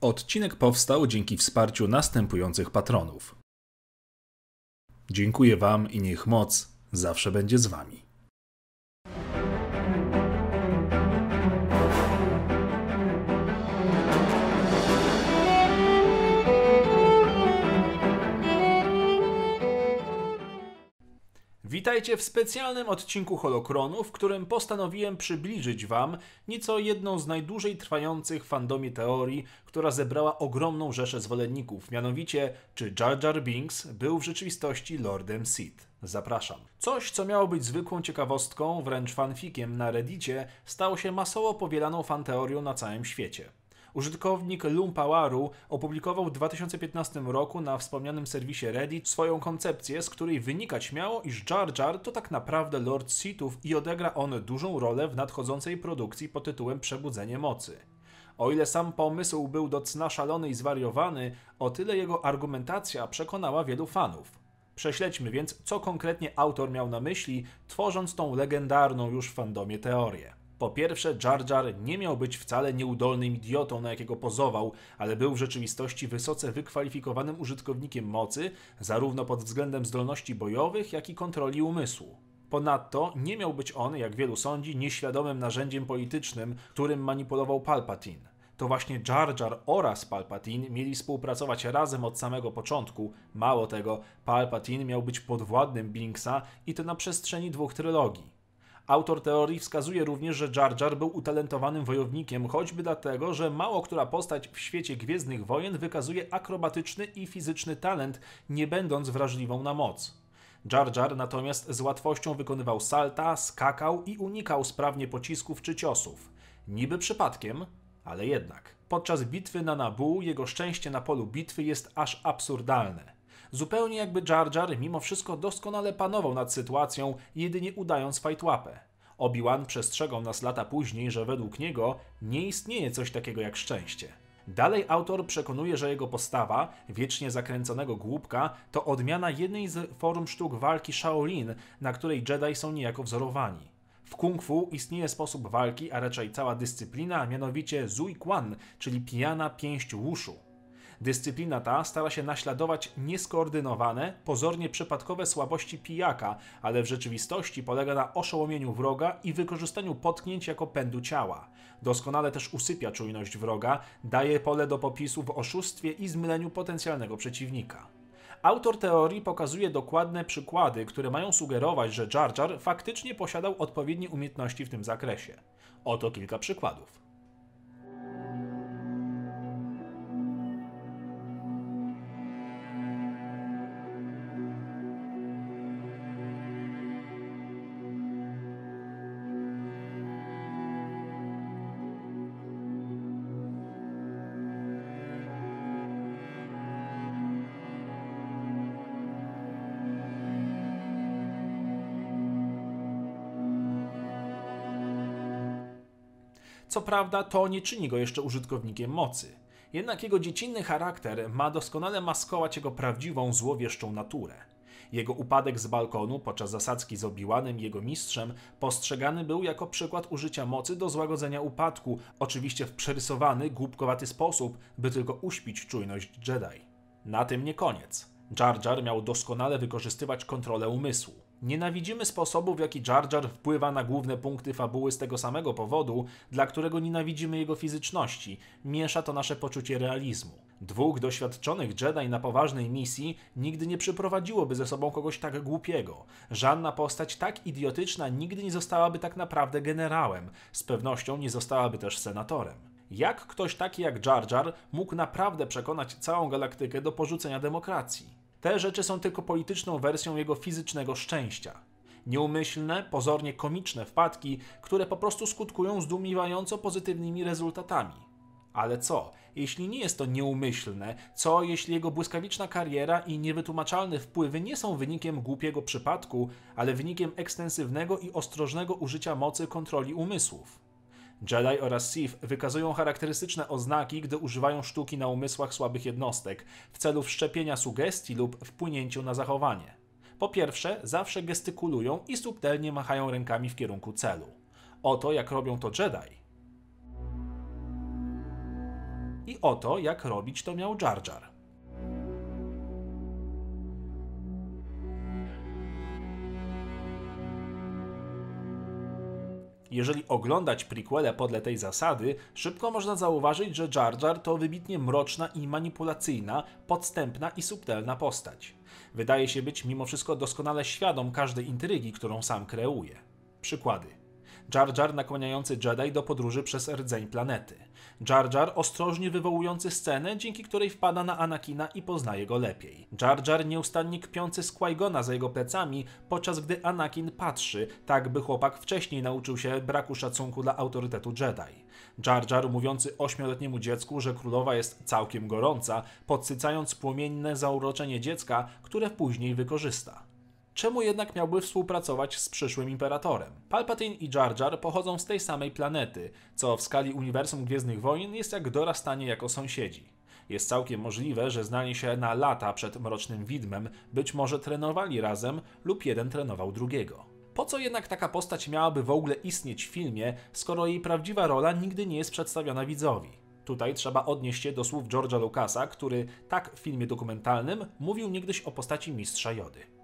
Odcinek powstał dzięki wsparciu następujących patronów. Dziękuję Wam i niech moc zawsze będzie z Wami. Witajcie w specjalnym odcinku Holokronu, w którym postanowiłem przybliżyć Wam nieco jedną z najdłużej trwających w fandomie teorii, która zebrała ogromną rzeszę zwolenników, mianowicie czy Jar Jar Binks był w rzeczywistości Lordem Sith. Zapraszam. Coś, co miało być zwykłą ciekawostką, wręcz fanfikiem na Reddicie, stało się masowo powielaną fanteorią na całym świecie. Użytkownik Lumpawaru opublikował w 2015 roku na wspomnianym serwisie Reddit swoją koncepcję, z której wynikać miało, iż Jar Jar to tak naprawdę Lord Sithów i odegra on dużą rolę w nadchodzącej produkcji pod tytułem Przebudzenie Mocy. O ile sam pomysł był do cna szalony i zwariowany, o tyle jego argumentacja przekonała wielu fanów. Prześledźmy więc, co konkretnie autor miał na myśli, tworząc tą legendarną już w fandomie teorię. Po pierwsze, Jar Jar nie miał być wcale nieudolnym idiotą, na jakiego pozował, ale był w rzeczywistości wysoce wykwalifikowanym użytkownikiem mocy, zarówno pod względem zdolności bojowych, jak i kontroli umysłu. Ponadto nie miał być on, jak wielu sądzi, nieświadomym narzędziem politycznym, którym manipulował Palpatine. To właśnie Jar Jar oraz Palpatine mieli współpracować razem od samego początku. Mało tego, Palpatine miał być podwładnym Binksa i to na przestrzeni dwóch trylogii. Autor teorii wskazuje również, że Jar Jar był utalentowanym wojownikiem, choćby dlatego, że mało która postać w świecie Gwiezdnych Wojen wykazuje akrobatyczny i fizyczny talent, nie będąc wrażliwą na moc. Jar Jar natomiast z łatwością wykonywał salta, skakał i unikał sprawnie pocisków czy ciosów. Niby przypadkiem, ale jednak. Podczas bitwy na Nabu jego szczęście na polu bitwy jest aż absurdalne. Zupełnie jakby Jar Jar mimo wszystko doskonale panował nad sytuacją, jedynie udając fajtłapę. Obi-Wan przestrzegał nas lata później, że według niego nie istnieje coś takiego jak szczęście. Dalej autor przekonuje, że jego postawa, wiecznie zakręconego głupka, to odmiana jednej z form sztuk walki Shaolin, na której Jedi są niejako wzorowani. W kung fu istnieje sposób walki, a raczej cała dyscyplina, a mianowicie Zui Quan, czyli pijana pięść wushu. Dyscyplina ta stara się naśladować nieskoordynowane, pozornie przypadkowe słabości pijaka, ale w rzeczywistości polega na oszołomieniu wroga i wykorzystaniu potknięć jako pędu ciała. Doskonale też usypia czujność wroga, daje pole do popisu w oszustwie i zmyleniu potencjalnego przeciwnika. Autor teorii pokazuje dokładne przykłady, które mają sugerować, że Jar Jar faktycznie posiadał odpowiednie umiejętności w tym zakresie. Oto kilka przykładów. Co prawda, to nie czyni go jeszcze użytkownikiem mocy. Jednak jego dziecinny charakter ma doskonale maskować jego prawdziwą, złowieszczą naturę. Jego upadek z balkonu podczas zasadzki z Obiłanem jego mistrzem postrzegany był jako przykład użycia mocy do złagodzenia upadku, oczywiście w przerysowany, głupkowaty sposób, by tylko uśpić czujność Jedi. Na tym nie koniec. Jar Jar miał doskonale wykorzystywać kontrolę umysłu. Nienawidzimy sposobu, w jaki Jar Jar wpływa na główne punkty fabuły z tego samego powodu, dla którego nienawidzimy jego fizyczności. Miesza to nasze poczucie realizmu. Dwóch doświadczonych Jedi na poważnej misji nigdy nie przyprowadziłoby ze sobą kogoś tak głupiego. Żadna postać tak idiotyczna nigdy nie zostałaby tak naprawdę generałem. Z pewnością nie zostałaby też senatorem. Jak ktoś taki jak Jar Jar mógł naprawdę przekonać całą galaktykę do porzucenia demokracji? Te rzeczy są tylko polityczną wersją jego fizycznego szczęścia. Nieumyślne, pozornie komiczne wpadki, które po prostu skutkują zdumiewająco pozytywnymi rezultatami. Ale co, jeśli nie jest to nieumyślne? Co, jeśli jego błyskawiczna kariera i niewytłumaczalne wpływy nie są wynikiem głupiego przypadku, ale wynikiem ekstensywnego i ostrożnego użycia mocy kontroli umysłów? Jedi oraz Sith wykazują charakterystyczne oznaki, gdy używają sztuki na umysłach słabych jednostek w celu wszczepienia sugestii lub wpłynięciu na zachowanie. Po pierwsze, zawsze gestykulują i subtelnie machają rękami w kierunku celu. Oto jak robią to Jedi. i o to, jak robić to miał Jar Jar. Jeżeli oglądać prequele podle tej zasady, szybko można zauważyć, że Jar Jar to wybitnie mroczna i manipulacyjna, podstępna i subtelna postać. Wydaje się być mimo wszystko doskonale świadom każdej intrygi, którą sam kreuje. Przykłady. Jar Jar nakłaniający Jedi do podróży przez rdzeń planety. Jar Jar ostrożnie wywołujący scenę, dzięki której wpada na Anakina i poznaje go lepiej. Jar Jar nieustannie kpiący z Qui-Gona za jego plecami, podczas gdy Anakin patrzy, tak by chłopak wcześniej nauczył się braku szacunku dla autorytetu Jedi. Jar Jar mówiący ośmioletniemu dziecku, że królowa jest całkiem gorąca, podsycając płomienne zauroczenie dziecka, które później wykorzysta. Czemu jednak miałby współpracować z przyszłym imperatorem? Palpatine i Jar Jar pochodzą z tej samej planety, co w skali uniwersum Gwiezdnych Wojen jest jak dorastanie jako sąsiedzi. Jest całkiem możliwe, że znali się na lata przed Mrocznym Widmem, być może trenowali razem lub jeden trenował drugiego. Po co jednak taka postać miałaby w ogóle istnieć w filmie, skoro jej prawdziwa rola nigdy nie jest przedstawiona widzowi? Tutaj trzeba odnieść się do słów George'a Lucasa, który tak w filmie dokumentalnym mówił niegdyś o postaci mistrza Jody.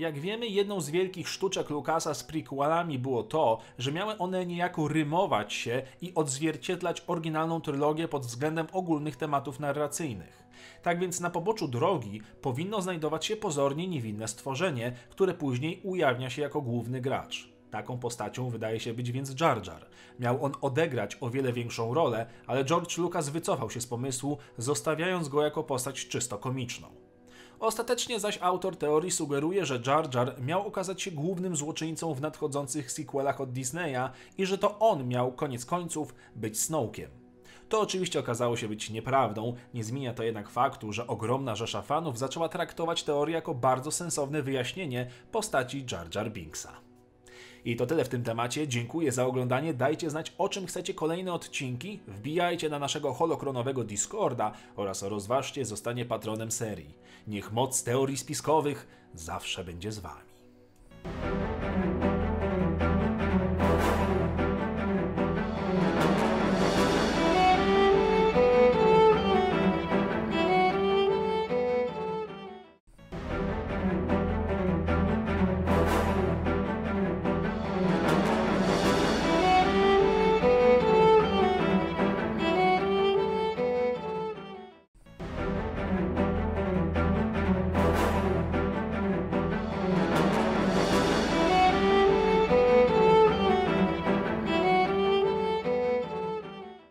Jak wiemy, jedną z wielkich sztuczek Lucasa z prequelami było to, że miały one niejako rymować się i odzwierciedlać oryginalną trylogię pod względem ogólnych tematów narracyjnych. Tak więc na poboczu drogi powinno znajdować się pozornie niewinne stworzenie, które później ujawnia się jako główny gracz. Taką postacią wydaje się być więc Jar Jar. Miał on odegrać o wiele większą rolę, ale George Lucas wycofał się z pomysłu, zostawiając go jako postać czysto komiczną. Ostatecznie zaś autor teorii sugeruje, że Jar Jar miał okazać się głównym złoczyńcą w nadchodzących sequelach od Disneya i że to on miał koniec końców być Snowkiem. To oczywiście okazało się być nieprawdą, nie zmienia to jednak faktu, że ogromna rzesza fanów zaczęła traktować teorię jako bardzo sensowne wyjaśnienie postaci Jar Jar Binksa. I to tyle w tym temacie. Dziękuję za oglądanie. Dajcie znać, o czym chcecie kolejne odcinki. Wbijajcie na naszego holokronowego Discorda oraz rozważcie zostanie patronem serii. Niech moc teorii spiskowych zawsze będzie z wami.